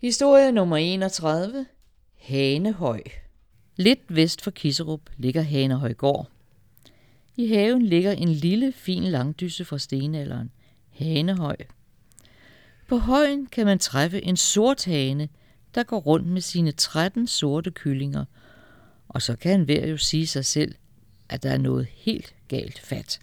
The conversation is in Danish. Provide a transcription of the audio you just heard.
Historie nummer 31. Hanehøj. Lidt vest for Kisserup ligger Hanehøj gård. I haven ligger en lille, fin langdysse fra stenalderen. Hanehøj. På højen kan man træffe en sort hane, der går rundt med sine 13 sorte kyllinger. Og så kan hver jo sige sig selv, at der er noget helt galt fat.